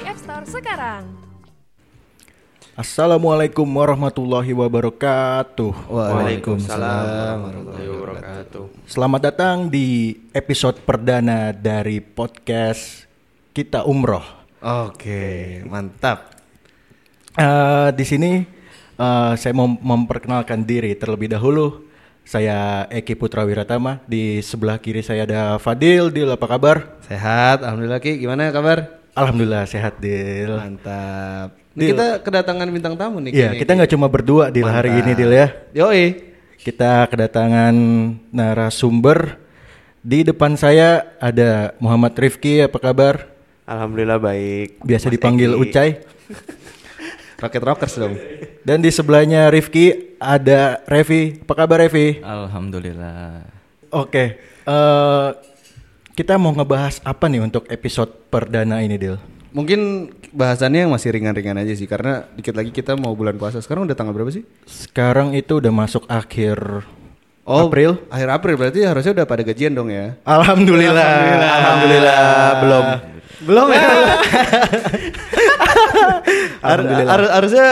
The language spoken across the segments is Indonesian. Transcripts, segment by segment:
di App Store sekarang. Assalamualaikum warahmatullahi wabarakatuh. Waalaikumsalam warahmatullahi wabarakatuh. Selamat datang di episode perdana dari podcast Kita Umroh. Oke, mantap. Eh, di sini eh, saya mau memperkenalkan diri terlebih dahulu. Saya Eki Putra Wiratama. Di sebelah kiri saya ada Fadil. Dil apa kabar? Sehat, alhamdulillah Ki. Gimana kabar? Alhamdulillah sehat Dil. Mantap. Deal. kita kedatangan bintang tamu nih. Iya, kita Ki. nggak cuma berdua Dil hari Mantap. ini Dil ya. Yoi. Kita kedatangan narasumber. Di depan saya ada Muhammad Rifki, apa kabar? Alhamdulillah baik. Biasa Mas dipanggil Eki. Ucai. Rocket Rockers dong. Dan di sebelahnya Rifki ada Revi. Apa kabar Revi? Alhamdulillah. Oke, eh, kita mau ngebahas apa nih untuk episode perdana ini, Dil? Mungkin bahasannya yang masih ringan-ringan aja sih karena dikit lagi kita mau bulan puasa. Sekarang udah tanggal berapa sih? Sekarang itu udah masuk akhir Oh, April. Akhir April berarti harusnya udah pada gajian dong ya. Alhamdulillah. Alhamdulillah. Belum. Belum ya. Alhamdulillah. Har- harusnya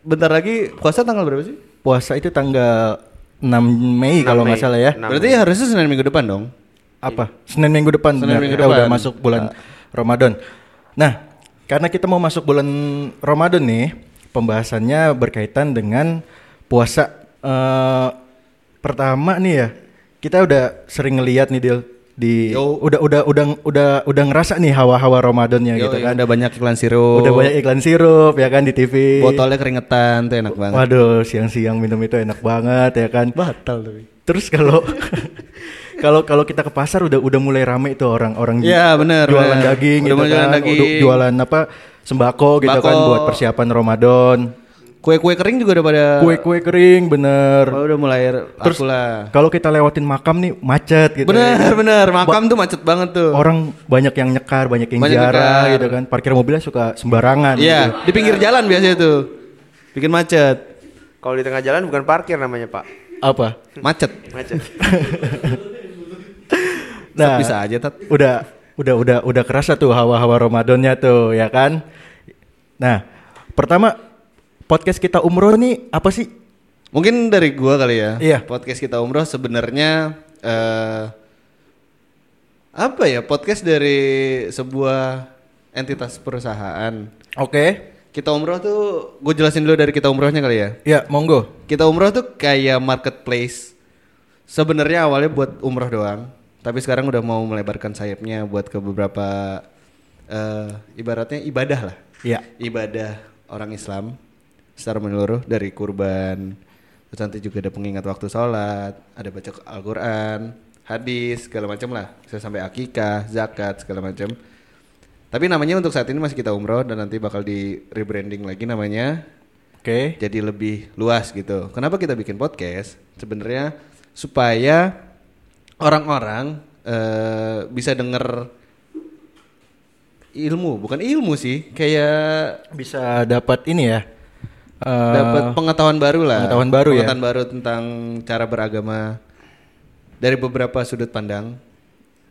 bentar lagi puasa tanggal berapa sih? Puasa itu tanggal 6 Mei 6 kalau nggak salah ya. 6 Berarti harusnya Senin minggu depan dong. Apa Senin minggu depan Senin benar. minggu kita udah depan. masuk bulan Ramadan. Nah, karena kita mau masuk bulan Ramadan nih, pembahasannya berkaitan dengan puasa. Eh, pertama nih ya, kita udah sering ngeliat nih Dil di Yo. udah udah udah udah udah ngerasa nih hawa-hawa Ramadannya Yo, gitu iya, kan. Udah banyak iklan sirup. Udah banyak iklan sirup ya kan di TV. Botolnya keringetan tuh enak banget. Waduh, siang-siang minum itu enak banget ya kan. Batal tapi. Terus kalau kalau kalau kita ke pasar udah udah mulai rame itu orang-orang Iya, bener, jualan bener. daging Udah gitu mulai jualan kan, daging. udah jualan apa sembako gitu kan buat persiapan Ramadan. Kue-kue kering juga udah pada Kue-kue kering bener. Oh, udah mulai Terus kalau kita lewatin makam nih macet gitu. Bener ya. bener, makam tuh macet banget tuh. Orang banyak yang nyekar, banyak yang Banyak nyekar. gitu kan. Parkir mobilnya suka sembarangan. gitu. Iya, di pinggir jalan biasanya tuh. Bikin macet. Kalau di tengah jalan bukan parkir namanya Pak. Apa? Macet. Macet. Nah, bisa aja tat. udah udah udah udah kerasa tuh hawa-hawa Ramadannya tuh ya kan. Nah, pertama podcast kita umroh nih apa sih? Mungkin dari gua kali ya. Iya. Podcast kita umroh sebenarnya eh apa ya? Podcast dari sebuah entitas perusahaan. Oke. Kita umroh tuh, gue jelasin dulu dari kita umrohnya kali ya. Ya, monggo. Kita umroh tuh kayak marketplace. Sebenarnya awalnya buat umroh doang, tapi sekarang udah mau melebarkan sayapnya buat ke beberapa eh ibaratnya ibadah lah. Ya. Ibadah orang Islam secara menyeluruh dari kurban, terus nanti juga ada pengingat waktu sholat, ada baca Al-Quran, hadis segala macam lah, bisa sampai akikah, zakat segala macam. Tapi namanya untuk saat ini masih kita umroh dan nanti bakal di rebranding lagi namanya Oke. jadi lebih luas gitu. Kenapa kita bikin podcast? Sebenarnya supaya orang-orang eh, bisa denger ilmu, bukan ilmu sih, kayak Bisa dapat ini ya. eh, dapat pengetahuan baru lah. pengetahuan baru ya. Pengetahuan baru tentang cara beragama dari beberapa sudut pandang,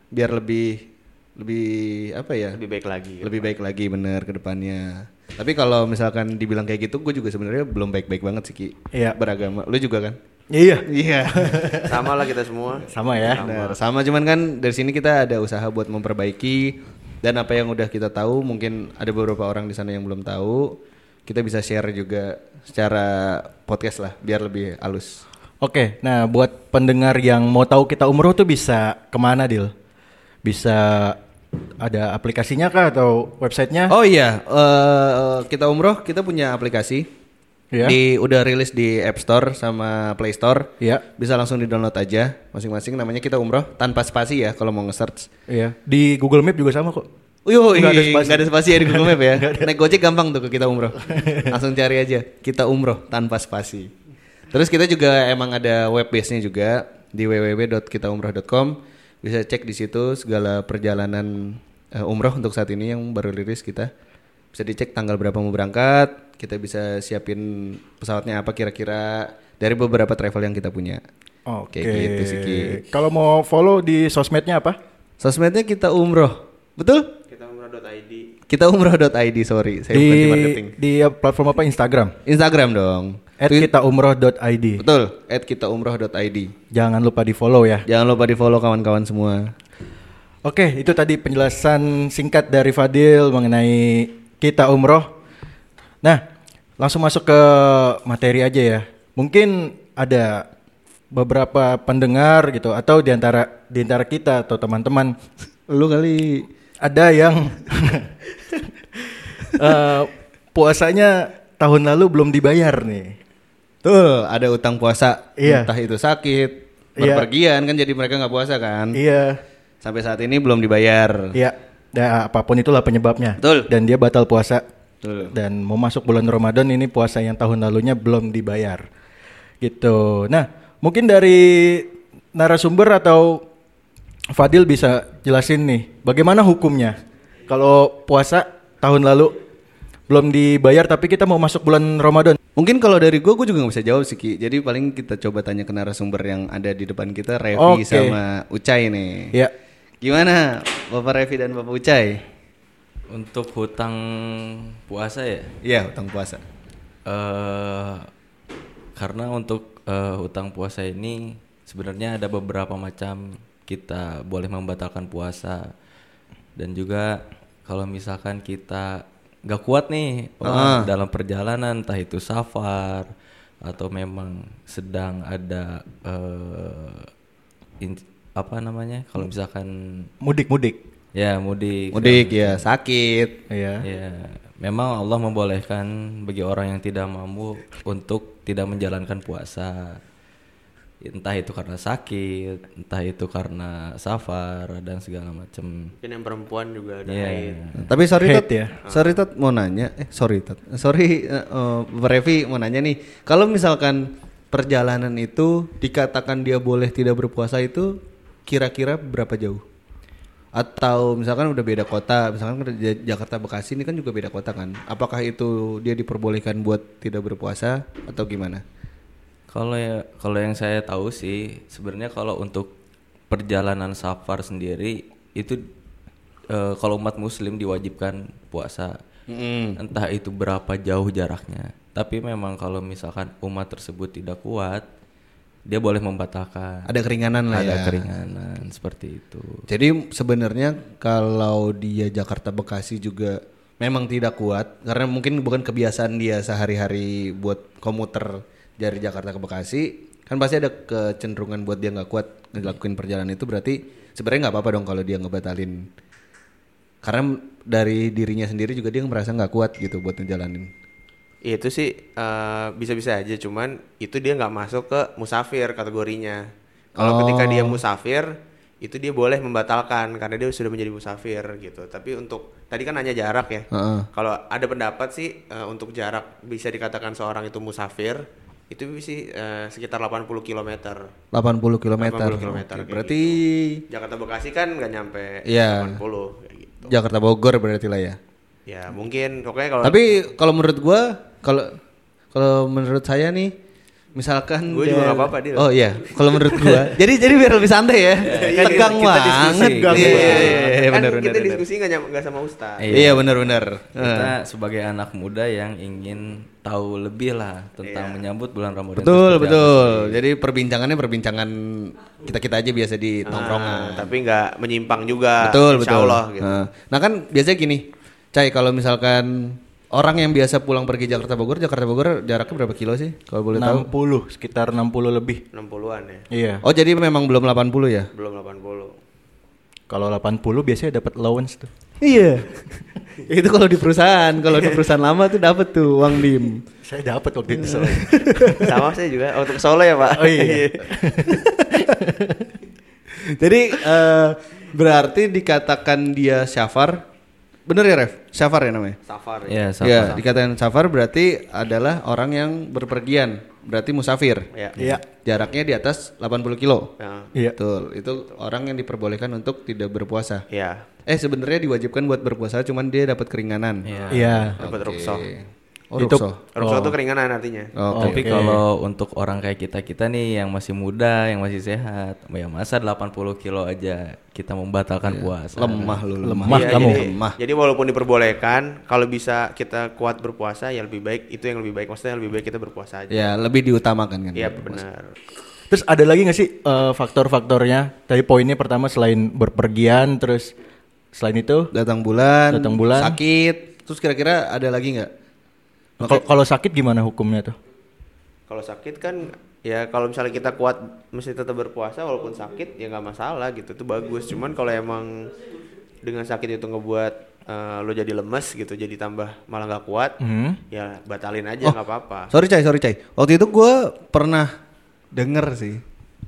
biar lebih lebih apa ya? Lebih baik lagi. lebih baik lagi bener ke depannya. Tapi kalau misalkan dibilang kayak gitu, gue juga sebenarnya belum baik-baik banget sih Ki. Iya. Beragama. Lu juga kan? Iya. Iya. Sama lah kita semua. Sama ya. Benar. Sama cuman kan dari sini kita ada usaha buat memperbaiki dan apa yang udah kita tahu mungkin ada beberapa orang di sana yang belum tahu. Kita bisa share juga secara podcast lah biar lebih halus. Oke, nah buat pendengar yang mau tahu kita umroh tuh bisa ke mana, Dil? Bisa ada aplikasinya kah atau websitenya? Oh iya, eh, kita umroh kita punya aplikasi. Iya. Di udah rilis di App Store sama Play Store. Iya. Bisa langsung di-download aja masing-masing namanya kita umroh tanpa spasi ya kalau mau nge-search. Iya. Di Google Map juga sama kok. Yo, Nggak ada spasi. nggak ada spasi ya di Google Map ya. Naik Gojek gampang tuh ke kita umroh. Langsung cari aja kita umroh tanpa spasi. Terus kita juga emang ada web base-nya juga di www.kitaumroh.com. Bisa cek di situ segala perjalanan eh, umroh untuk saat ini yang baru rilis kita. Bisa dicek tanggal berapa mau berangkat, kita bisa siapin pesawatnya apa kira-kira dari beberapa travel yang kita punya. Oke. Kayak gitu sih. Kalau mau follow di sosmednya apa? Sosmednya kita umroh. Betul? Kita umroh Umroh.id. Kita umroh.id sorry, saya di bukan di marketing. di platform apa Instagram Instagram dong. at kita umroh.id Betul, at kita umroh.id. jangan lupa di follow ya Jangan lupa di follow kawan-kawan semua. Oke, itu tadi penjelasan singkat dari Fadil mengenai kita umroh. Nah, langsung masuk ke materi aja ya. Mungkin ada beberapa pendengar gitu atau di antara di antara kita atau teman-teman Lu kali ada yang eh, puasanya tahun lalu belum dibayar nih. Tuh, ada utang puasa. Iya. Entah itu sakit, Iya. berpergian kan jadi mereka nggak puasa kan. Iya, Sampai saat ini belum dibayar. iya. Nah, apa pun itulah penyebabnya. Betul. Dan dia batal puasa. Betul. dan mau masuk bulan Ramadan ini puasa yang tahun lalunya belum dibayar gitu nah mungkin dari narasumber atau Fadil bisa jelasin nih bagaimana hukumnya kalau puasa tahun lalu belum dibayar tapi kita mau masuk bulan Ramadan Mungkin kalau dari gue, gue juga nggak bisa jawab sih Ki. Jadi paling kita coba tanya ke narasumber yang ada di depan kita, Revi Oke. sama Ucai nih. ya Gimana, Bapak Revi dan Bapak Ucai? Untuk hutang puasa ya, Iya, utang puasa. eh karena untuk eh, hutang puasa ini sebenarnya ada beberapa macam. Kita boleh membatalkan puasa. Dan juga kalau misalkan kita nggak kuat nih oh, dalam perjalanan entah itu safar atau memang sedang ada in- apa namanya? Kalau misalkan mudik-mudik ya mudik Mudik ya, sakit. ya Ya, memang Allah membolehkan bagi orang yang tidak mampu untuk tidak menjalankan puasa. Entah itu karena sakit, entah itu karena safar dan segala macam. Mungkin yang perempuan juga ada Iya. haid. Tapi sorry Hate Tat, ya. sorry Tat mau nanya, eh sorry Tat, sorry eh, eh, Bapak Revi mau nanya nih, kalau misalkan perjalanan itu dikatakan dia boleh tidak berpuasa itu kira-kira berapa jauh? Atau misalkan udah beda kota, misalkan kan Ja- Jakarta Bekasi ini kan juga beda kota kan? Apakah itu dia diperbolehkan buat tidak berpuasa atau gimana? Kalau ya kalau yang saya tahu sih sebenarnya kalau untuk perjalanan safar sendiri itu eh, kalau umat muslim diwajibkan puasa. Entah itu berapa jauh jaraknya. Tapi memang kalau misalkan umat tersebut tidak kuat, dia boleh membatalkan. Ada keringanan lah Ada ya. keringanan seperti itu. Jadi sebenarnya kalau dia Jakarta Bekasi juga memang tidak kuat karena mungkin bukan kebiasaan dia sehari-hari buat komuter dari Jakarta ke Bekasi kan pasti ada kecenderungan buat dia nggak kuat ngelakuin perjalanan itu berarti sebenarnya nggak apa-apa dong kalau dia ngebatalin karena dari dirinya sendiri juga dia merasa nggak kuat gitu buat ngejalanin Itu sih eh, bisa-bisa aja, cuman itu dia nggak masuk ke musafir kategorinya. Kalau ketika dia musafir, itu dia boleh membatalkan karena dia sudah menjadi musafir gitu. Tapi untuk tadi kan hanya jarak ya. Heeh. Kalau ada pendapat sih eh, untuk jarak bisa dikatakan seorang itu musafir itu sih eh, sekitar 80 km. 80 km 80 km, Oke, kayak berarti Jakarta Bekasi kan nggak nyampe Iya. 80 kayak gitu. Jakarta Bogor berarti lah ya Ya mungkin pokoknya kalau Tapi kalau menurut gua, kalau kalau menurut saya nih, misalkan Gua juga nggak apa-apa, Dil. Oh iya, kalau menurut gua. jadi jadi biar lebih santai ya. Tegang kita banget. diskusi. Iya, Tegang iya, banget. iya, kan benar kita diskusi nggak sama Ustaz. Iya benar benar. Kita sebagai anak muda yang ingin tahu lebih lah tentang menyambut bulan Ramadan. Betul apa betul. Jadi perbincangannya perbincangan kita kita aja biasa di tongkrongan. Ah, tapi nggak menyimpang juga. betul insya betul. Allah gitu. Nah, nah kan biasanya gini, Cai kalau misalkan orang yang biasa pulang pergi Jakarta Bogor, Jakarta Bogor jaraknya berapa kilo sih? Kalau boleh tahu? 60 sekitar 60 lebih 60-an ya. iya Oh jadi memang belum 80 ya? Belum 80. kalau 80 biasanya dapat allowance tuh Iya. itu kalau di perusahaan, kalau di perusahaan lama tuh dapat tuh uang dim. saya dapat waktu itu soalnya sama saya juga ke Solo ya, Pak. oh iya Jadi eh, berarti dikatakan dia syafar. Bener ya Ref? Syafar ya namanya? Safar ya. Ya, sama. Ya, dikatakan syafar berarti adalah orang yang berpergian, berarti musafir. Ya. iya Jaraknya di atas 80 kilo. Ya. iya Betul, itu orang yang diperbolehkan untuk tidak berpuasa. Ya. Eh sebenarnya diwajibkan buat berpuasa, cuman dia dapat keringanan. Iya. iya Dapat Oke. Oh, Itu- rukso. Rukso Oh. itu keringanan artinya. Oh, Tapi Oke. kalau untuk orang kayak kita-kita nih yang masih muda, yang masih sehat, ya masa 80 kilo aja kita membatalkan puasa. lemah lu lemah. Lemah Iya, kamu. Jadi, Lemah. jadi walaupun diperbolehkan, kalau bisa kita kuat berpuasa ya lebih baik itu yang lebih baik. Maksudnya lebih baik kita berpuasa aja. Ya, lebih diutamakan kan. Iya benar. Terus ada lagi nggak sih eh, faktor-faktornya? Tadi poinnya pertama selain berpergian, terus selain itu Datang bulan, Datang bulan. sakit. Terus kira-kira ada lagi nggak? Kalau kalau sakit gimana hukumnya tuh? Kalau sakit kan ya kalau misalnya kita kuat mesti tetap berpuasa walaupun sakit ya nggak masalah gitu itu bagus. Cuman kalau emang dengan sakit itu ngebuat eh, lo jadi lemes gitu, jadi tambah malah nggak kuat, Hmm. ya batalin aja nggak apa-apa. Sorry Cai, sorry Cai. Waktu itu gue pernah denger sih.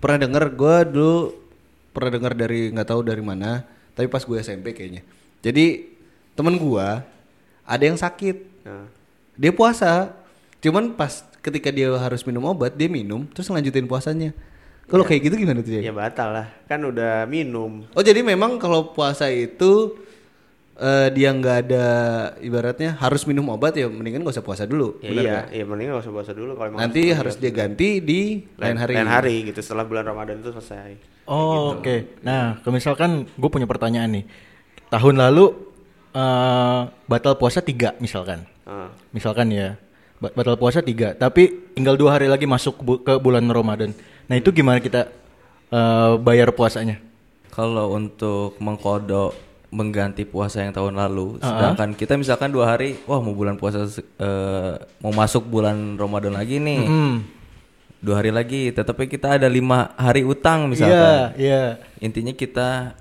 Pernah denger gue dulu pernah denger dari nggak tahu dari mana, tapi pas gue SMP kayaknya. Jadi temen gue ada yang sakit, Nah, dia puasa, cuman pas ketika dia harus minum obat dia minum terus lanjutin puasanya. Kalau kayak gitu gimana tuh Cai? ya batal lah, kan udah minum. Oh jadi memang kalau puasa itu eh, dia nggak ada ibaratnya harus minum obat ya mendingan gak usah puasa dulu. Ya bener iya, nggak? iya mending nggak usah puasa dulu kalau emang Nanti harus dia ganti di lain hari. lain hari gitu setelah bulan Ramadan itu selesai. Oh, oke. Nah, kalau misalkan gue punya pertanyaan nih. Tahun lalu eh, batal puasa tiga misalkan. Ah. Misalkan ya, ba- batal puasa tiga. Tapi tinggal dua hari lagi masuk bu- ke bulan Ramadan. Nah itu gimana kita eh, bayar puasanya? Kalau untuk mengkodok mengganti puasa yang tahun lalu, sedangkan kita misalkan dua hari, wah mau bulan puasa eh, mau masuk bulan Ramadan lagi nih, Hmm. dua hari lagi, tetapi kita ada lima hari utang misalkan. iya. Intinya kita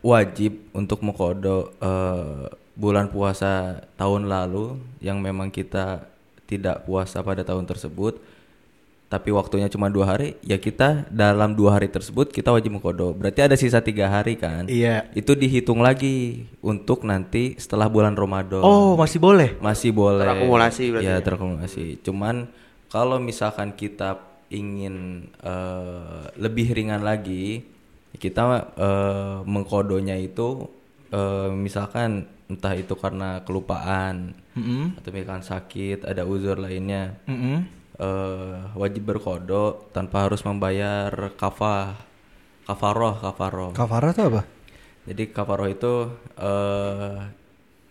wajib untuk mengkodok eh, bulan puasa tahun lalu yang memang kita tidak puasa pada tahun tersebut, tapi waktunya cuma dua hari, ya kita dalam dua hari tersebut kita wajib mengkodok. Berarti ada sisa tiga hari kan? Iya. Itu dihitung lagi untuk nanti setelah bulan Ramadan. Oh, masih boleh. Masih boleh. Terakumulasi berarti Ya, ya? terakumulasi. Cuman kalau misalkan kita ingin eh, lebih ringan lagi, kita eh, mengkodonya itu eh, misalkan entah itu karena kelupaan Mm-mm. atau misalkan sakit, ada uzur lainnya. Mm-mm. eh, wajib berkodo tanpa harus membayar kafah kafaroh kafaroh Kafarah tuh apa? jadi kafaroh itu eh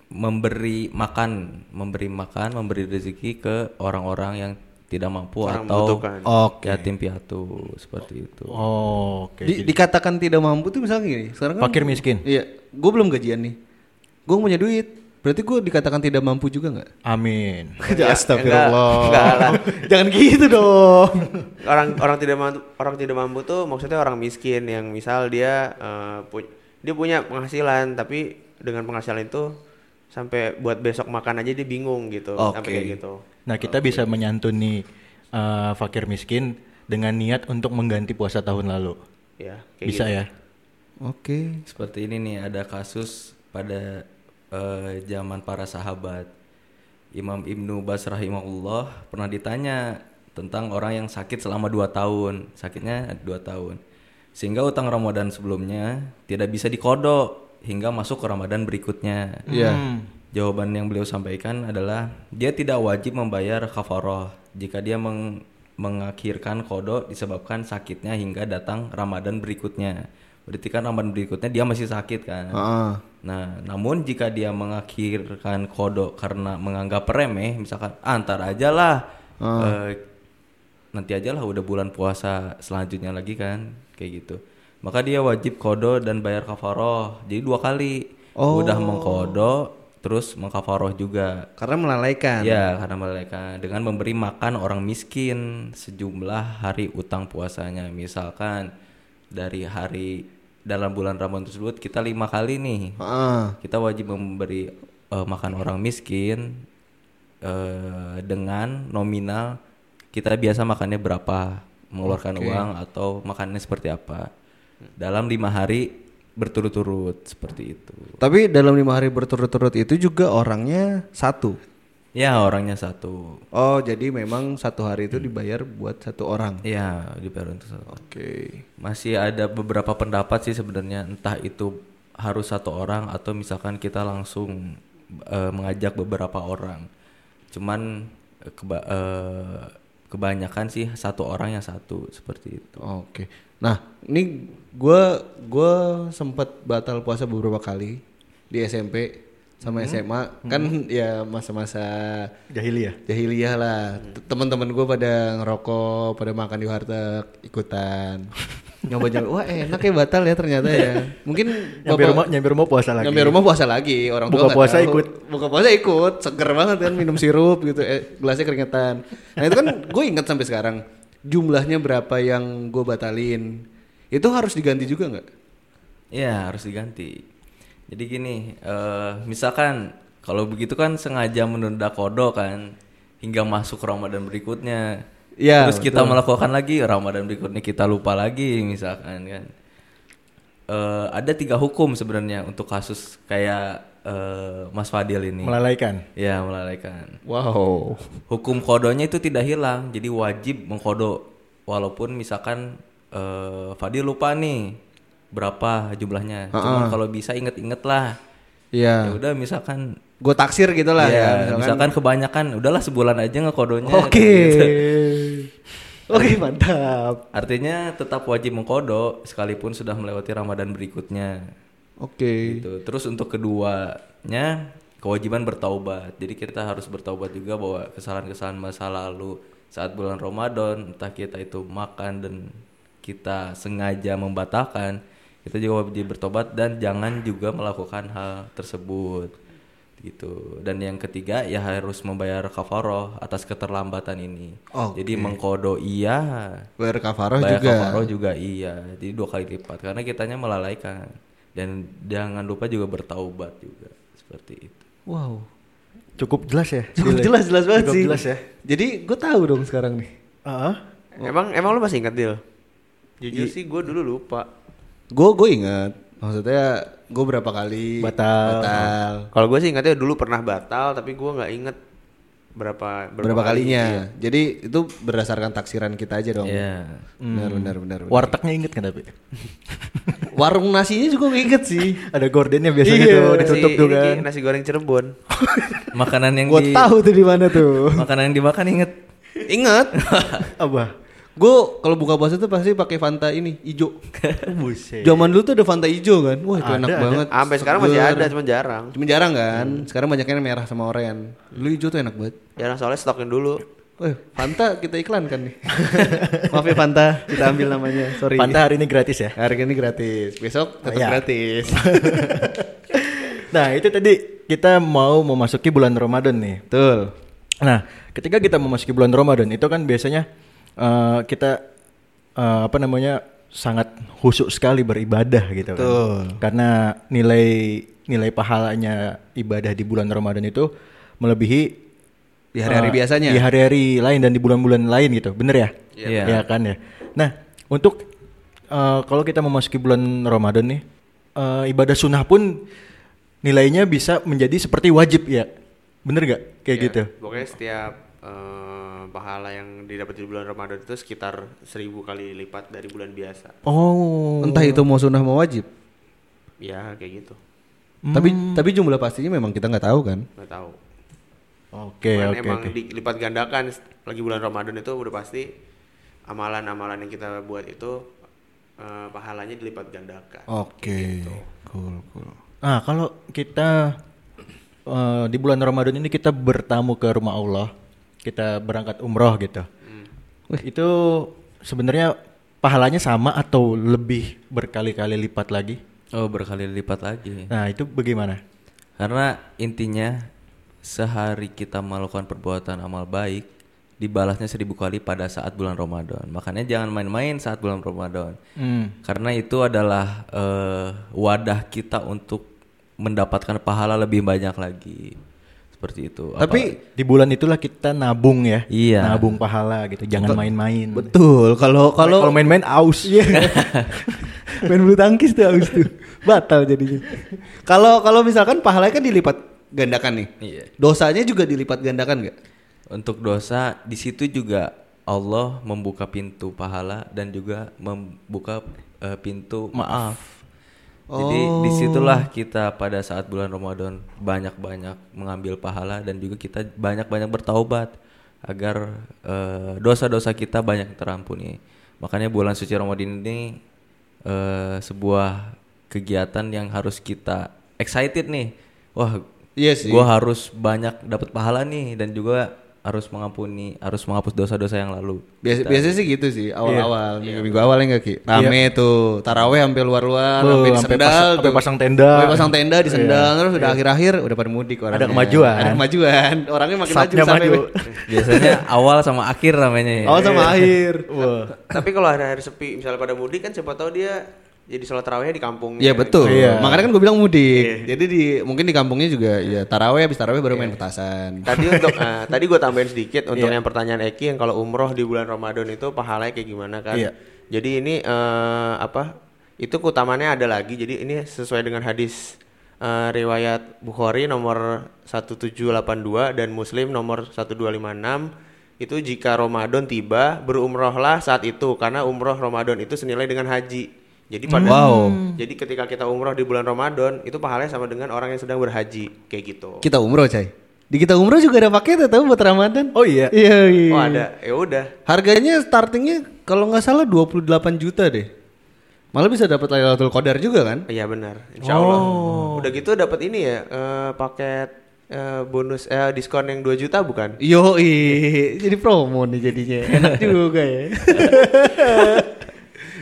memberi makan, memberi makan, memberi rezeki ke orang-orang yang tidak mampu Orang atau. Oke. yatim piatu seperti itu. Oh, oke. Di- dikatakan tidak mampu tuh misalnya gini. Sekarang kan Fakir miskin. Iya, gue belum gajian nih. Gue punya duit. Berarti gue dikatakan tidak mampu juga nggak? Amin. Astagfirullah. enggak lah. Jangan gitu dong. orang orang tidak mampu orang tidak mampu tuh maksudnya orang miskin yang misal dia pu- dia punya penghasilan tapi dengan penghasilan itu sampai buat besok makan aja dia bingung gitu sampai kayak gitu Nah, kita bisa menyantuni eh, fakir miskin dengan niat untuk mengganti puasa tahun lalu. ya kayak Bisa gitu. ya? Oke. Seperti ini nih ada kasus pada eh, zaman para sahabat. Imam Ibnu Bas rahimahullah pernah ditanya tentang orang yang sakit selama dua tahun, sakitnya dua tahun, sehingga utang Ramadan sebelumnya tidak bisa dikodok hingga masuk ke Ramadan berikutnya. Iya. Hmm. Jawaban yang beliau sampaikan adalah dia tidak wajib membayar kafaroh jika dia meng- mengakhirkan kodok disebabkan sakitnya hingga datang Ramadan berikutnya. Berarti kan Ramadan berikutnya dia masih sakit kan. Heeh. Nah, namun jika dia mengakhirkan kodok karena menganggap remeh, misalkan "Ah, antar aja lah, eh, nanti aja lah udah bulan puasa selanjutnya lagi kan, kayak gitu. Maka dia wajib kodok dan bayar kafaroh, jadi dua kali. Udah mengkodok, terus mengkafaroh juga. Karena melalaikan. Ya, karena mereka dengan memberi makan orang miskin sejumlah hari utang puasanya. Misalkan dari hari dalam bulan Ramadan tersebut kita lima kali nih Heeh. kita wajib memberi eh, makan orang miskin eh, dengan nominal kita biasa makannya berapa mengeluarkan uang atau makannya seperti apa dalam lima hari berturut-turut seperti itu Tapi dalam lima hari berturut-turut itu juga orangnya satu. Ya orangnya satu Oh, jadi memang satu hari itu dibayar buat satu orang. ya dibayar untuk satu Oke. masih ada beberapa pendapat sih sebenarnya entah itu harus satu orang atau misalkan kita langsung eh, mengajak beberapa orang Cuman keba- eh, kebanyakan sih satu orang yang satu seperti itu. Oke. Nah, ini gua gua sempat batal puasa beberapa kali di SMP sama SMA. Kan ya masa-masa Jahiliyah. jahiliyah lah. T- Teman-teman gua pada ngerokok, pada makan di warteg, ikutan. Nyoba jalan, wah enak ya batal ya ternyata ya. Mungkin Nyampe rumah, nyampe rumah puasa lagi. Nyampe rumah puasa lagi, orang tua Buka nggak puasa tahu. ikut. Buka puasa ikut, seger banget kan minum sirup gitu, eh, gelasnya keringetan. Nah itu kan gue ingat sampai sekarang jumlahnya berapa yang gue batalin. Itu harus diganti juga nggak? Iya harus diganti. Jadi gini, eh, misalkan kalau begitu kan sengaja menunda kodo kan hingga masuk Ramadan berikutnya. Iya, Terus kita melakukan lagi Ramadan berikutnya kita lupa lagi misalkan kan. Eh, ada tiga hukum sebenarnya untuk kasus kayak eh, Mas Fadil ini. Melalaikan. Ya melalaikan. Wow. Hukum kodonya itu tidak hilang, jadi wajib mengkodo. Walaupun misalkan eh, Fadil lupa nih berapa jumlahnya. Cuman kalau bisa inget-inget lah. Ya Iya. udah misalkan Gue taksir gitu lah ya, ya. misalkan kebanyakan udahlah sebulan aja ngekodonya. Oke. gitu. Oke mantap. Artinya tetap wajib mengkodo sekalipun sudah melewati Ramadan berikutnya. Oke. Gitu. Terus untuk keduanya kewajiban bertaubat. Jadi kita harus bertaubat juga bahwa kesalahan-kesalahan masa lalu saat bulan Ramadan entah kita itu makan dan kita sengaja membatalkan, kita juga wajib bertobat dan jangan juga melakukan hal tersebut. Gitu. Dan yang ketiga ya harus membayar kafaroh atas keterlambatan ini. Oke. Jadi mengkodo iya, Bayar kafaroh bayar juga. kafaroh juga iya. Jadi dua kali lipat karena kitanya melalaikan. Dan jangan lupa juga bertaubat juga seperti itu. Wow. Cukup jelas ya. Cukup Dile? jelas jelas banget Cukup sih. jelas ya. Jadi gue tahu dong sekarang nih. Heeh. Emang emang lu masih ingat Dil? Jujur sih gue dulu lupa. Gue gue ingat. Maksudnya gue berapa kali Batal. batal. Kalau gue sih ingatnya dulu pernah batal tapi gue nggak inget berapa Berapa, kali. kalinya. Iya. Jadi itu berdasarkan taksiran kita aja dong. Iya. Benar benar benar. benar. Wartegnya inget kan tapi? Warung nasinya juga gue inget sih. Ada gordennya biasanya Iya. tuh Nasi, ditutup tuh ini, kan. Nasi goreng Cirebon. Makanan yang Gue di tahu tuh di mana tuh. makanan yang dimakan inget. inget. Apa? Gue kalau buka puasa tuh pasti pakai Fanta ini hijau. Buset. Zaman dulu tuh ada Fanta hijau kan. Wah itu Ada, enak ada. banget. Sampai sekarang masih ada cuma jarang. Cuma jarang kan. Sekarang banyaknya merah sama oranye. Dulu hijau tuh enak banget. Jarang soalnya stokin dulu. Wah, Fanta kita iklankan nih. Maaf ya Fanta, kita ambil namanya. Sorry. Fanta hari ini gratis ya. Harga ini gratis. Besok tetap Iya. gratis. Nah itu tadi kita mau memasuki bulan Ramadan nih. Betul. Nah ketika kita memasuki bulan Ramadan itu kan biasanya eh, kita eh, apa namanya sangat khusyuk sekali beribadah gitu kan. Betul. Karena nilai nilai pahalanya ibadah di bulan Ramadan itu melebihi Di hari-hari eh, biasanya. Di hari-hari lain dan di bulan-bulan lain gitu. Bener ya? Iya. Ya kan ya. Nah untuk eh, kalau kita memasuki bulan Ramadan nih eh, ibadah sunnah pun nilainya bisa menjadi seperti wajib ya. Bener gak? Kayak Ya, gitu. Pokoknya setiap eh, pahala yang didapat di bulan Ramadan itu sekitar seribu kali lipat dari bulan biasa. Oh. Entah itu mau sunnah mau wajib. Ya kayak gitu. Tapi tapi jumlah pastinya memang kita nggak tahu kan. Nggak tahu. Oke Cuman oke emang oke. dilipat gandakan lagi bulan Ramadan itu udah pasti amalan-amalan yang kita buat itu eh, pahalanya dilipat gandakan. Oke. Cool cool. Nah kalau kita eh, di bulan Ramadan ini kita bertamu ke rumah Allah, kita berangkat umroh gitu. Itu sebenarnya pahalanya sama atau lebih berkali-kali lipat lagi? Oh berkali lipat lagi. Nah itu bagaimana? Karena intinya sehari kita melakukan perbuatan amal baik dibalasnya seribu kali pada saat bulan Ramadan. Makanya jangan main-main saat bulan Ramadan. Hmm. Karena itu adalah eh, wadah kita untuk mendapatkan pahala lebih banyak lagi. Seperti itu. Tapi Di bulan itulah kita nabung ya, Iya. nabung pahala gitu. Jangan main-main. betul kalau Kalau kalau main-main aus. main bulu tangkis tuh habis tuh batal jadinya. Kalau kalau misalkan pahalanya kan dilipat gandakan nih. Iya. Dosanya juga dilipat gandakan nggak? Untuk dosa di situ juga Allah membuka pintu pahala dan juga membuka eh, pintu maaf. Jadi di situlah kita pada saat bulan Ramadan banyak-banyak mengambil pahala dan juga kita banyak-banyak bertaubat agar eh, dosa-dosa kita banyak terampuni. Makanya bulan suci Ramadan ini eh, sebuah kegiatan yang harus kita excited nih. Wah, Iya sih. gua harus banyak dapat pahala nih dan juga harus mengampuni, harus menghapus dosa-dosa yang lalu. Biasa, biasanya sih gitu sih awal-awal Iya. minggu-minggu awal enggak Ki. Rame tuh taraweh sampai luar-luar, sampai di sampai sendal, pasang- sampai tuh. pasang tenda. Iya. Sampai pasang tenda di sendal terus udah akhir-akhir udah pada mudik orangnya. kemajuan. Ada kemajuan. Orangnya makin maju sampai maju. Biasanya awal sama akhir namanya. ya. awal sama akhir. Wah. Tapi kalau hari-hari sepi, misalnya pada mudik kan siapa tahu dia jadi sholat tarawihnya di kampung. Iya betul. Iya. Makanya kan gue bilang mudik. Jadi di mungkin di kampungnya juga ya taraweh habis taraweh baru main petasan. Tadi untuk ah, tadi gue tambahin sedikit untuk Iya. yang pertanyaan Eki yang kalau umroh di bulan Ramadan itu pahalanya kayak gimana kan? Iya. Jadi ini eh, apa? Itu keutamannya ada lagi. Jadi ini sesuai dengan hadis eh, riwayat Bukhari nomor 1782 dan Muslim nomor 1256 itu jika Ramadan tiba berumrohlah saat itu karena umroh Ramadan itu senilai dengan haji. Jadi pada Wow. jadi ketika kita umroh di bulan Ramadan itu pahalanya sama dengan orang yang sedang berhaji kayak gitu. Kita umroh, Cai. Di kita umroh juga ada paket tahu buat Ramadan. Oh iya. Iya, iya. Oh ada, ya udah. Harganya startingnya kalau nggak salah 28 juta deh. Malah bisa dapat Lailatul Qadar juga kan? Iya benar, insya Allah. Udah gitu dapat ini ya eh, paket eh, bonus eh, diskon yang 2 juta bukan? Yo, jadi promo nih jadinya. Enak juga ya.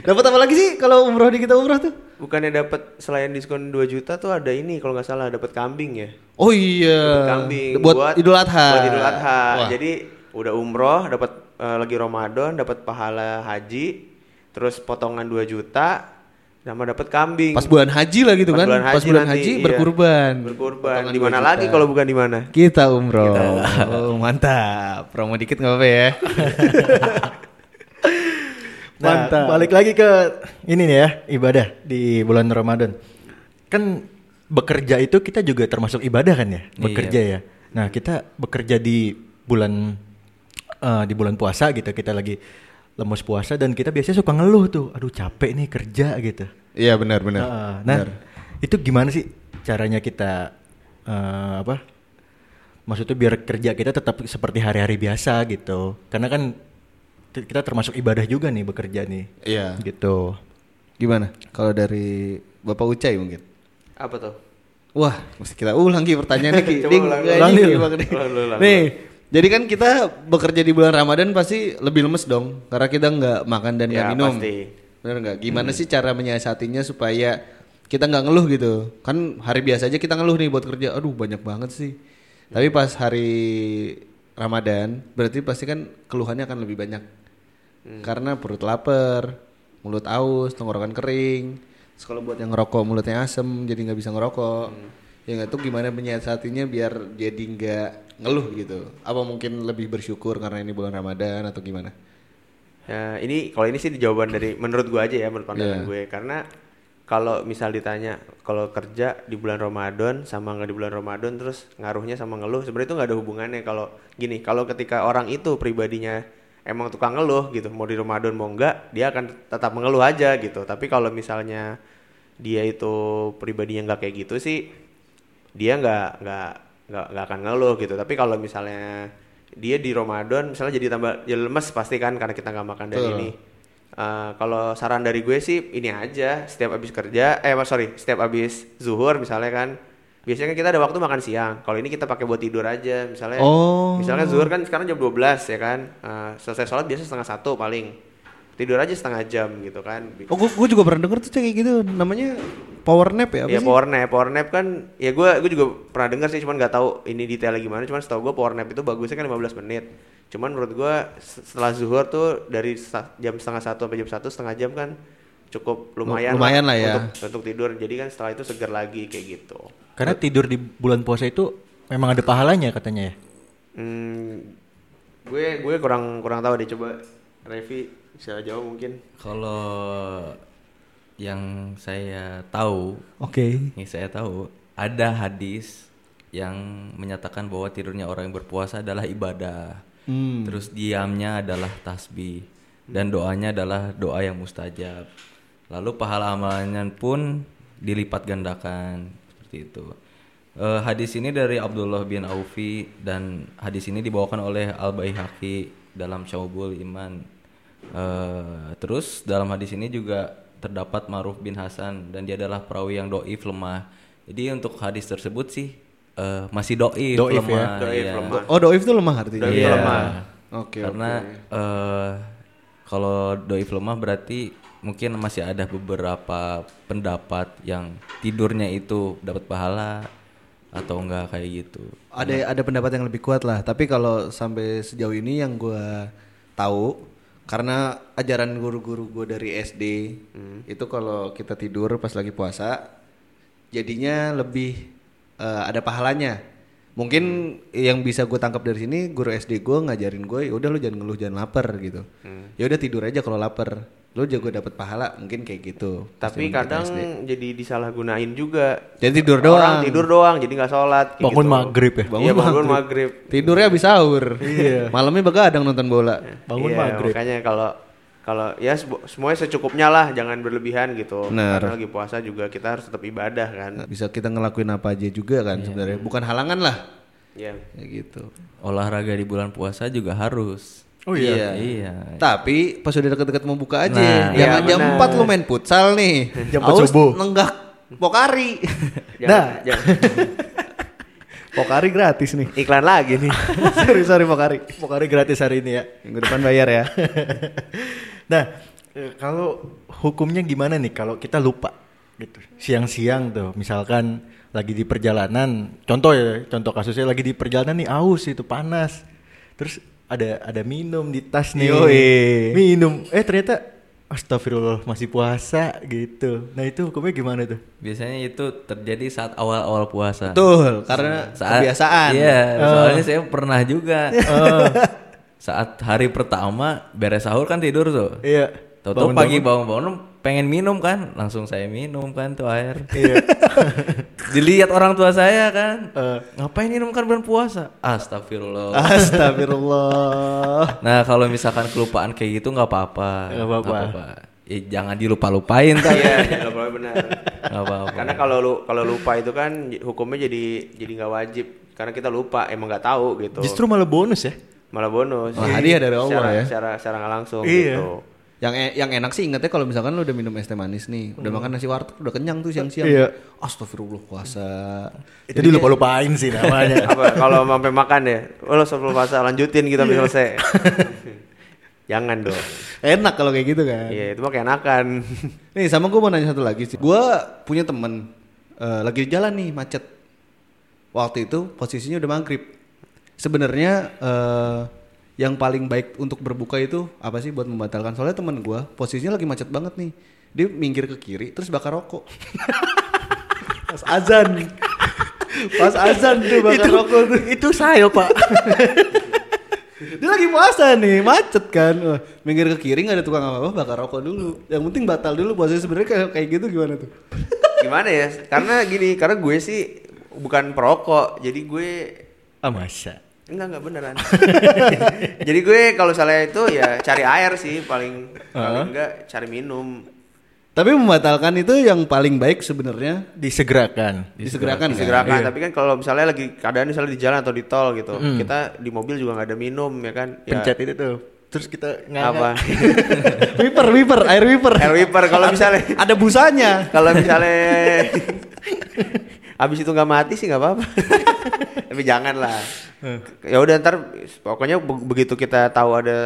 dapat apa lagi sih kalau umroh di kita umroh tuh? Bukannya dapat selain diskon 2 juta tuh ada ini kalau nggak salah dapat kambing ya? Oh iya. Dapat kambing buat, Idul Adha. Buat Idul Adha. Wah. Jadi udah umroh dapat eh, lagi Ramadan dapat pahala haji, terus potongan 2 juta sama dapat kambing. Pas bulan haji lah gitu Pas kan? bulan Pas bulan nanti, haji iya. berkurban. Berkurban. Potongan Di mana 2 lagi kalau bukan di mana? Kita umroh. Oh, mantap. Promo dikit nggak apa-apa ya. Nah, Mantap. balik lagi ke ini nih ya, ibadah di bulan Ramadan. Kan bekerja itu kita juga termasuk ibadah kan ya, bekerja ya. Nah, kita bekerja di bulan eh, di bulan puasa gitu, kita lagi lemes puasa dan kita biasanya suka ngeluh tuh, aduh capek nih kerja gitu. Iya benar benar. Heeh. nah, itu gimana sih caranya kita eh, apa? Maksudnya biar kerja kita tetap seperti hari-hari biasa gitu. Karena kan kita termasuk ibadah juga nih bekerja nih. Iya. Gitu. Gimana? Kalau dari Bapak Ucai mungkin? Apa tuh? Wah, mesti kita ulang Ki pertanyaannya Ki. Coba ulang, ulang. Ulang, ulang, Nih, jadi kan kita bekerja di bulan Ramadan pasti lebih lemes dong, karena kita nggak makan dan nggak Ya, minum. pasti. Bener nggak? Gimana sih cara menyiasatinya supaya kita nggak ngeluh gitu? Kan hari biasa aja kita ngeluh nih buat kerja. Aduh banyak banget sih. Tapi pas hari Ramadan, berarti pasti kan keluhannya akan lebih banyak. Karena perut lapar, mulut aus, tenggorokan kering. Terus kalau buat yang ngerokok mulutnya asem, jadi nggak bisa ngerokok. Ya nggak tuh gimana menyiasatinya biar jadi nggak ngeluh gitu. Apa mungkin lebih bersyukur karena ini bulan Ramadan atau gimana? Ya, ini kalau ini sih jawaban dari menurut gue aja ya menurut pandangan Iya. gue karena kalau misal ditanya kalau kerja di bulan Ramadan sama nggak di bulan Ramadan terus ngaruhnya sama ngeluh sebenarnya itu nggak ada hubungannya kalau gini kalau ketika orang itu pribadinya emang tukang ngeluh gitu. Mau di Ramadan mau enggak dia akan tetap mengeluh aja gitu. Tapi kalau misalnya dia itu pribadinya nggak kayak gitu sih dia nggak nggak nggak nggak akan ngeluh gitu. Tapi kalau misalnya dia di Ramadan misalnya jadi tambah jadi lemes pasti kan karena kita nggak makan dari Betul. ini. Eh, kalau saran dari gue sih ini aja. Setiap habis kerja eh sorry setiap habis zuhur misalnya kan biasanya kan kita ada waktu makan siang. Kalau ini kita pakai buat tidur aja. Misalnya Oh. misalnya zuhur kan sekarang jam 12 ya kan? Eh, selesai sholat biasa setengah satu paling. Tidur aja setengah jam gitu kan. Oh, gue juga pernah denger tuh kayak gitu. Namanya power nap ya? Iya power nap, power nap kan ya gue gue juga pernah dengar sih cuman nggak tahu ini detailnya gimana. Cuman setahu gue power nap itu bagusnya kan 15 menit. Cuman menurut gue setelah zuhur tuh dari jam setengah satu sampai jam satu setengah jam kan cukup lumayan Lumayan lah ya. untuk, untuk tidur. Jadi kan setelah itu segar lagi kayak gitu Karena tidur di bulan puasa itu memang ada pahalanya katanya ya. hmm, gue gue kurang kurang tahu deh coba Revi bisa jawab mungkin Kalau yang saya tahu, Oke. yang saya tahu ada hadis yang menyatakan bahwa tidurnya orang yang berpuasa adalah ibadah. Hmm. Terus diamnya adalah tasbih dan doanya adalah doa yang mustajab. Lalu pahala amalnya pun dilipat gandakan seperti itu. Eh, hadis ini dari Abdullah bin Aufi dan hadis ini dibawakan oleh Al Baihaqi dalam Syawbul Iman. Eh, terus dalam hadis ini juga terdapat Maruf bin Hasan dan dia adalah perawi yang doif lemah. Jadi untuk hadis tersebut sih eh, masih doif, Doif ya? lemah. Doif, iya. lemah. Oh, doif itu lemah artinya. Doif itu Iya. lemah. Oke. Karena eh, kalau doif lemah berarti mungkin masih ada beberapa pendapat yang tidurnya itu dapat pahala atau enggak kayak gitu. ada ada pendapat yang lebih kuat lah. Tapi kalau sampai sejauh ini yang gue tahu karena ajaran guru-guru gue dari SD itu kalau kita tidur pas lagi puasa jadinya lebih eh, ada pahalanya mungkin yang bisa gue tangkap dari sini guru SD gue ngajarin gue ya udah lu jangan ngeluh jangan lapar gitu ya udah tidur aja kalau lapar lu juga dapat pahala mungkin kayak gitu Tapi kadang SD. jadi disalahgunain juga. jadi tidur Orang doang tidur doang, jadi nggak sholat. kayak Bangun gitu. maghrib ya? Iya bangun maghrib. tidurnya habis sahur iya malamnya begadang nonton bola Bangun Iya, maghrib. Makanya kalau kalau ya semu- semuanya secukupnya lah, jangan berlebihan gitu. Benar. Karena lagi puasa juga kita harus tetap ibadah kan. bisa kita ngelakuin apa aja juga kan sebenarnya bukan halangan lah Iya. kayak gitu Olahraga di bulan puasa juga harus. Oh iya. Iya. tapi pas udah deket-deket mau buka aja Nah. jangan Iya, jam benar. 4 lu main futsal nih Jam 4 Haus subuh. nenggak pokari Jangan- jangan- pokari gratis nih iklan lagi nih. sorry sorry pokari Pokoknya gratis hari ini ya. minggu depan bayar ya Nah, eh, kalau hukumnya gimana nih kalau kita lupa gitu. Siang-siang tuh, misalkan lagi di perjalanan, contoh ya, contoh kasusnya lagi di perjalanan nih aus itu panas. Terus ada ada minum di tas nih. Yoi. Minum. Eh ternyata astagfirullah masih puasa gitu. Nah, itu hukumnya gimana tuh? Biasanya itu terjadi saat awal-awal puasa. betul karena Saat- kebiasaan Iya, soalnya saya pernah juga. saat hari pertama beres sahur kan tidur tuh. Iya. Tahu-tahu pagi bangun-bangun pengen minum kan, langsung saya minum kan tuh air. Iya. Dilihat orang tua saya kan, Eh. ngapain minum kan bulan puasa? Astagfirullah. astagfirullah Nah kalau misalkan kelupaan kayak gitu nggak apa-apa. Nggak apa-apa. Ya, jangan dilupa-lupain tuh. Iya, jangan lupa benar. Nggak apa-apa. Karena kalau lu kalau lupa itu kan hukumnya jadi jadi nggak wajib. Karena kita lupa, emang nggak tahu gitu. Justru malah bonus ya. malah bonus. Wah, hadiah dari Allah Secara- ya. Secara secara nggak langsung Iya. gitu. Yang e- yang enak sih ingetnya kalau misalkan lu udah minum es teh manis nih udah makan nasi warteg udah kenyang tuh siang-siang Iya. astagfirullah puasa Itu dilupa-lupain sih namanya. Apa kalau sampai makan ya? Oh, lo sebelum puasa lanjutin kita bisa selesai. Jangan dong. enak kalau kayak gitu kan Iya, itu mah keenakan. Nih sama gue mau nanya satu lagi sih. Gue punya temen eh, lagi di jalan nih macet. Waktu itu posisinya udah maghrib. Sebenarnya eh, yang paling baik untuk berbuka itu apa sih buat membatalkan? Soalnya temen gue posisinya lagi macet banget nih. Dia minggir ke kiri terus bakar rokok. Pas azan. Pas azan tuh bakar rokok tuh. itu saya, Pak. Dia lagi puasa nih, macet kan. Wah, minggir ke kiri nggak ada tukang apa-apa, bakar rokok dulu. Yang penting batal dulu puasanya sebenarnya kayak kayak gitu gimana tuh? Gimana ya? Karena gini, karena gue sih bukan perokok. Jadi gue Ah, masa. Enggak enggak beneran. Jadi gue kalau misalnya itu ya cari air sih paling paling enggak cari minum. Tapi membatalkan itu yang paling baik sebenarnya Disegerakan. disegerakan kan? Disegerakan, tapi kan kalau misalnya lagi keadaan misalnya di jalan atau di tol gitu, kita di mobil juga nggak ada minum ya kan? Ya, Pencet itu tuh. Terus kita apa? wiper, wiper, air wiper. Air wiper kalau misalnya ada busanya. kalau misalnya habis itu nggak mati sih nggak apa-apa. Tapi jangan lah. Ya udah ntar pokoknya be- begitu kita tahu ada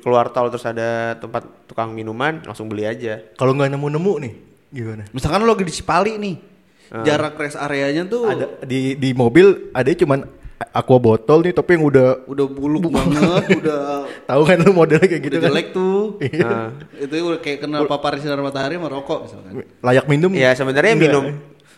keluar tol terus ada tempat tukang minuman langsung beli aja. Kalau nggak nemu-nemu nih, gimana? Misalkan lo lagi di Cipali nih. Jarak rest areanya tuh Ada di di mobil ada cuman aqua botol nih tapi yang udah udah buluk banget, udah tahu kan lu modelnya kayak gitu udah kan. jelek tuh. Nah, itu udah kayak kena paparan sinar matahari sama rokok misalkan. Layak minum. ya sebenarnya minum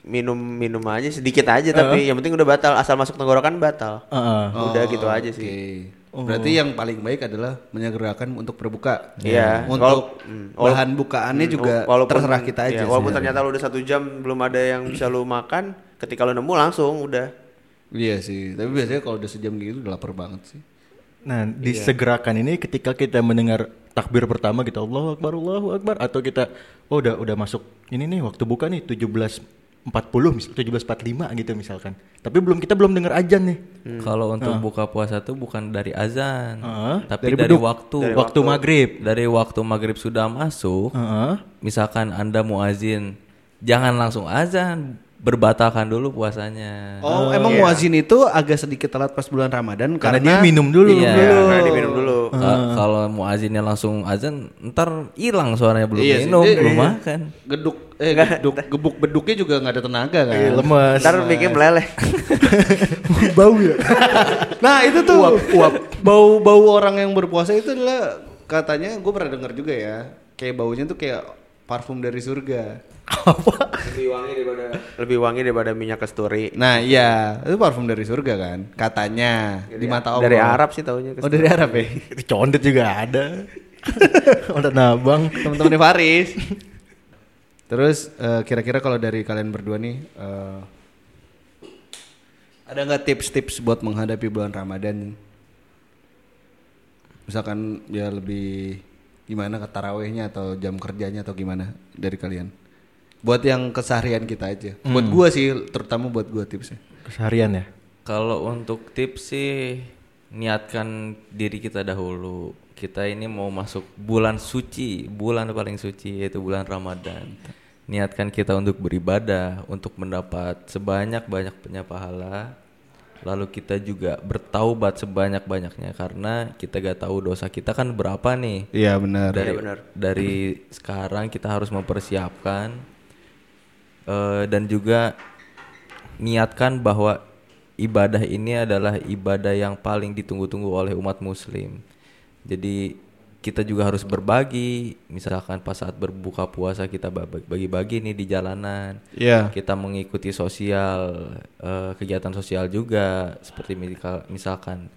minum minum aja sedikit aja tapi yang penting udah batal asal masuk tenggorokan batal. Heeh. Udah gitu aja Oke. sih. Berarti yang paling baik adalah menyegerakan untuk berbuka. Iya. Untuk Walau- hmm, walau- bahan bukaannya juga Walaupun- terserah kita aja. iya, walaupun sih. ternyata lu udah satu jam belum ada yang bisa lu makan, ketika lu nemu langsung udah. Iya sih. Tapi biasanya kalau udah sejam gitu udah lapar banget sih. Nah, disegerakan ini ketika kita mendengar takbir pertama kita Allahu Akbar Allahu Akbar atau kita oh udah udah masuk ini nih waktu buka nih 17.40 misal 17.45 gitu misalkan. Tapi belum kita belum dengar ajan nih. Kalau untuk buka puasa tuh bukan dari azan, Heeh. tapi Dari dari, beduk. waktu. waktu maghrib. Dari waktu maghrib sudah masuk, Heeh. misalkan anda muazin, jangan langsung azan, berbatalkan dulu puasanya. Oh, emang muazin itu agak sedikit telat pas bulan Ramadan Karena, karena, dia minum dulu. Iya. Ya, karena diminum dulu. Ka- Kalau muazinnya langsung azan, ntar hilang suaranya belum Iya minum, dia- belum iya. makan. geduk eh geduk gebuk beduknya juga nggak ada tenaga kan. Iya, lemes. Ntar bikin meleleh. bau ya. Nah itu tuh bau bau orang yang berpuasa itu adalah katanya gue pernah dengar juga ya kayak baunya tuh kayak parfum dari surga. lebih wangi daripada lebih wangi daripada minyak kasturi. Nah iya itu parfum dari surga kan katanya di mata Allah. Dari Arab sih taunya. Oh dari Arab ya. Condet juga ada. Ada nabang. Teman-temannya Faris. Terus eh, kira-kira kalau dari kalian berdua nih eh, ada nggak tips-tips buat menghadapi bulan Ramadan? Misalkan ya lebih gimana ke tarawehnya atau jam kerjanya atau gimana dari kalian? Buat yang keseharian kita aja. Buat gua sih terutama buat gua tipsnya. Keseharian ya. Kalau untuk tips sih niatkan diri kita dahulu. Kita ini mau masuk bulan suci, bulan paling suci yaitu bulan Ramadan. Niatkan kita untuk beribadah, untuk mendapat sebanyak-banyaknya pahala. Lalu kita juga bertaubat sebanyak-banyaknya karena kita gak tahu dosa kita kan berapa nih. Iya benar. Dari dari sekarang kita harus mempersiapkan eh, dan juga niatkan bahwa ibadah ini adalah ibadah yang paling ditunggu-tunggu oleh umat muslim. Jadi kita juga harus berbagi, misalkan pas saat berbuka puasa kita ba- bagi-bagi nih di jalanan. Iya. Kita mengikuti sosial eh, kegiatan sosial juga seperti misal- misalkan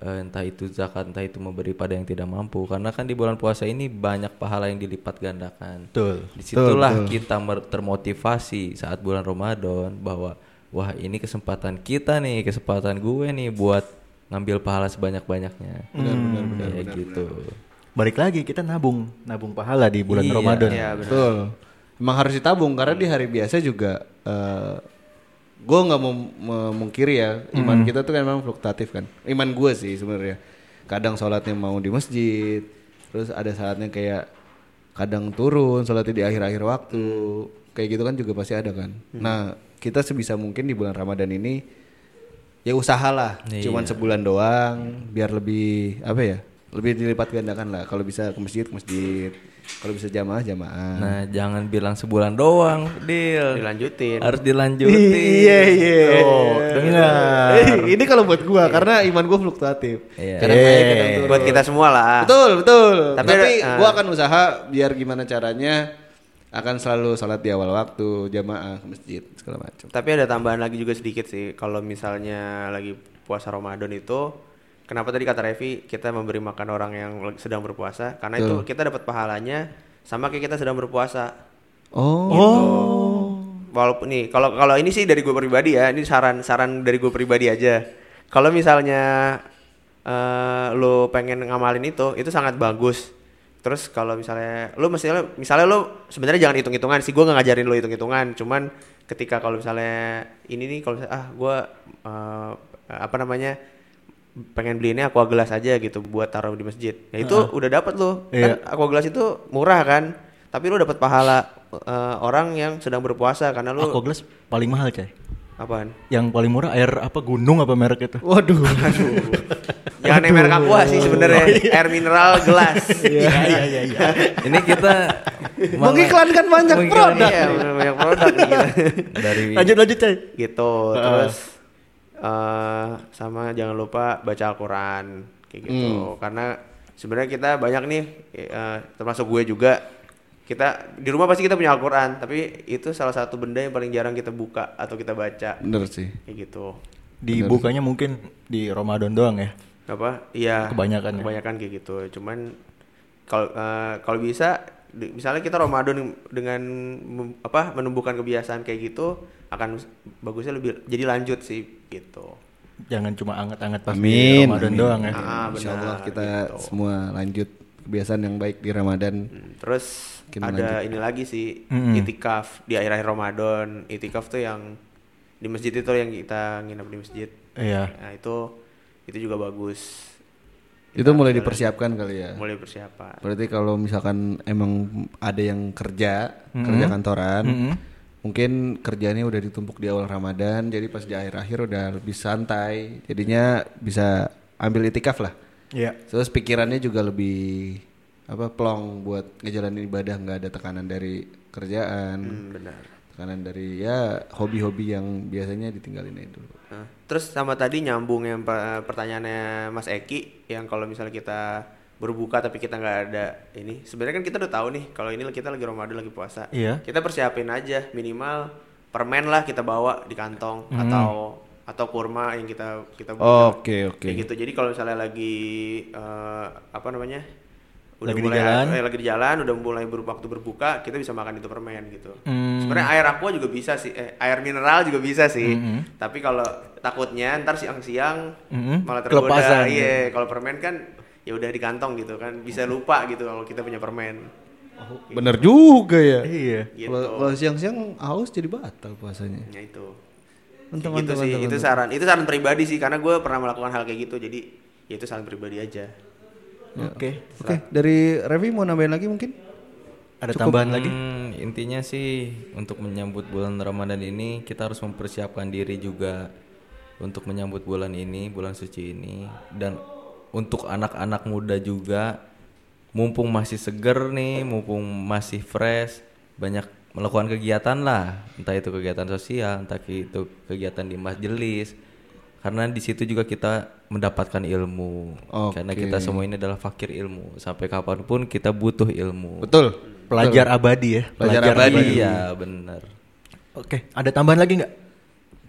eh, entah itu zakat, entah itu memberi pada yang tidak mampu. Karena kan di bulan puasa ini banyak pahala yang dilipat gandakan. Betul. Di situlah kita mer- termotivasi saat bulan Ramadan bahwa wah ini kesempatan kita nih, kesempatan gue nih buat ngambil pahala sebanyak-banyaknya. Benar benar benar. Kayak gitu. Balik lagi kita nabung, nabung pahala di bulan Iya. Ramadan. Iya. Betul. Emang harus ditabung karena di hari biasa juga eh gue nggak mau memungkiri ya iman kita tuh kan memang fluktuatif kan. Iman gue sih sebenarnya. Kadang sholatnya mau di masjid, terus ada saatnya kayak kadang turun sholatnya di akhir-akhir waktu. Kayak gitu kan juga pasti ada kan. Nah kita sebisa mungkin di bulan Ramadan ini ya usahalah, cuman sebulan doang biar lebih apa ya? Lebih dilipat gandakan lah. Kalau bisa ke masjid ke masjid. Kalau bisa jamaah jamaah. Nah, jangan bilang sebulan doang, deal. Dilanjutin. Harus dilanjutin. Iya iya. Oh, dengar. Eh, ini kalau buat gua karena iman gua fluktuatif. Iya. Kadang naik, kadang turun. Buat kita semua lah. Betul betul. Tapi Tapi, ah. gua akan usaha biar gimana caranya akan selalu sholat di awal waktu jamaah ke masjid segala macam. Tapi ada tambahan lagi juga sedikit sih. Kalau misalnya lagi puasa Ramadan itu, kenapa tadi kata Revi kita memberi makan orang yang sedang berpuasa? Karena itu kita dapat pahalanya sama kayak kita sedang berpuasa. Oh. Walaupun nih, kalau kalau ini sih dari gue pribadi ya, ini saran saran dari gue pribadi aja. Kalau misalnya eh lo pengen ngamalin itu, itu sangat bagus. Terus kalau misalnya lo misalnya misalnya lo sebenarnya jangan hitung-hitungan sih, gue nggak ngajarin lo hitung-hitungan. Cuman ketika kalau misalnya ini nih kalau ah gue eh, apa namanya pengen beli ini aqua gelas aja gitu buat taruh di masjid. Ya itu udah dapat lo. Iya. Kan aqua gelas itu murah kan, tapi lo dapat pahala eh, orang yang sedang berpuasa karena lo Aqua Glass paling mahal, Cai. apaan? Yang paling murah air apa gunung apa merek itu? Waduh. Jangan yang merek aqua sih sebenarnya, air mineral gelas. Iya iya iya iya. Ini kita Mengiklankan banyak produk. Iya, banyak produk kita. dari Lanjut lanjut, Cai. gitu. Terus eh sama jangan lupa baca Al-Qur'an kayak gitu. Karena sebenarnya kita banyak nih eh, termasuk gue juga kita di rumah pasti kita punya Al-Qur'an, tapi itu salah satu benda yang paling jarang kita buka atau kita baca Bener sih. kayak gitu. Dibukanya mungkin di Ramadan doang ya. apa iya Kebanyakan ya? kebanyakan kayak gitu cuman kalau eh, kalau bisa di- misalnya kita Ramadan dengan mem- apa menumbuhkan kebiasaan kayak gitu akan bagusnya lebih jadi lanjut sih gitu Jangan cuma anget-anget pas di Amin. Ramadan amin. doang ya. Ah, Insya benar, Allah kita gitu. semua lanjut kebiasaan yang baik di Ramadan. Hmm, Terus Mungkin ada ini lagi sih Mm-mm. itikaf di akhir-akhir Ramadan. Itikaf tuh yang di masjid itu yang kita nginep di masjid. Iya. Nah itu itu juga bagus. Itu mulai dipersiapkan kali ya. Mulai persiapan. Berarti kalau misalkan emang ada yang kerja, kerja kantoran, Mm-mm. Mungkin kerjanya udah ditumpuk di awal Ramadan, jadi pas di akhir-akhir udah lebih santai, jadinya bisa ambil itikaf lah. Iya. Terus pikirannya juga lebih apa plong buat ngejalanin ibadah, nggak ada tekanan dari kerjaan, Hmm, benar. tekanan dari ya hobi-hobi yang biasanya ditinggalin aja dulu. Nah, terus sama tadi nyambung yang per- pertanyaannya Mas Eki yang kalau misalnya kita berbuka tapi kita nggak ada ini sebenarnya kan kita udah tahu nih kalau ini kita lagi Ramadan lagi puasa Iya. kita persiapin aja minimal permen lah kita bawa di kantong atau atau kurma yang kita kita punya. Oke, oke. kayak gitu jadi kalau misalnya lagi eh, apa namanya udah Lagi di mulai jalan. eh, lagi di jalan udah mulai ber, waktu berbuka kita bisa makan itu permen gitu Hmm. sebenarnya air aqua juga bisa sih eh, air mineral juga bisa sih Mhm. tapi kalau takutnya ntar siang-siang Mhm. malah tergoda iya kalau permen kan ya udah di kantong gitu kan bisa lupa gitu kalau kita punya permen Bener juga ya. Iya. gitu Kalau siang-siang haus jadi batal puasanya. ya itu Kayak gitu sih itu saran itu saran pribadi sih karena gue pernah melakukan hal kayak gitu jadi ya itu saran pribadi aja Oke. Oke, dari Revi mau nambahin lagi mungkin? Ada tambahan lagi? Hmm, intinya sih untuk menyambut bulan Ramadan ini kita harus mempersiapkan diri juga untuk menyambut bulan ini, bulan suci ini dan untuk anak-anak muda juga mumpung masih seger nih, mumpung masih fresh, banyak melakukan kegiatan lah, entah itu kegiatan sosial, entah itu kegiatan di majelis. Karena di situ juga kita mendapatkan ilmu. Karena Oke. kita semua ini adalah fakir ilmu. Sampai kapan pun kita butuh ilmu. Betul. Pelajar abadi ya. Pelajar abadi. Iya benar. Oke. Ada tambahan lagi nggak?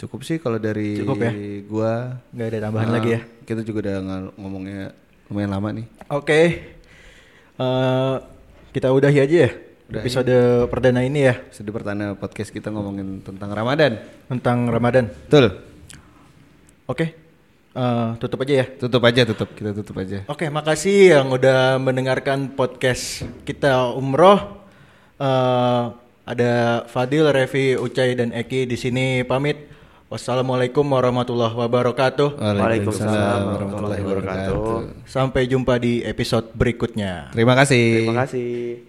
Cukup sih kalau dari Cukup ya? gua. Nggak ada tambahan Ah, lagi ya. Kita juga udah ng- ngomongnya lumayan lama nih. Oke. Eh, kita udahi aja ya episode perdana ini ya Sedih pertanda podcast kita ngomongin tentang Ramadan. tentang Ramadan. Betul. Oke. Eh, tutup aja ya. Tutup aja, tutup. Kita tutup aja. Oke, makasih yang udah mendengarkan podcast kita umroh. Eh, ada Fadil, Revi, Ucai dan Eki di sini pamit. Wassalamualaikum warahmatullahi wabarakatuh. Waalaikumsalam warahmatullahi wabarakatuh. Sampai jumpa di episode berikutnya. Terima kasih. terima kasih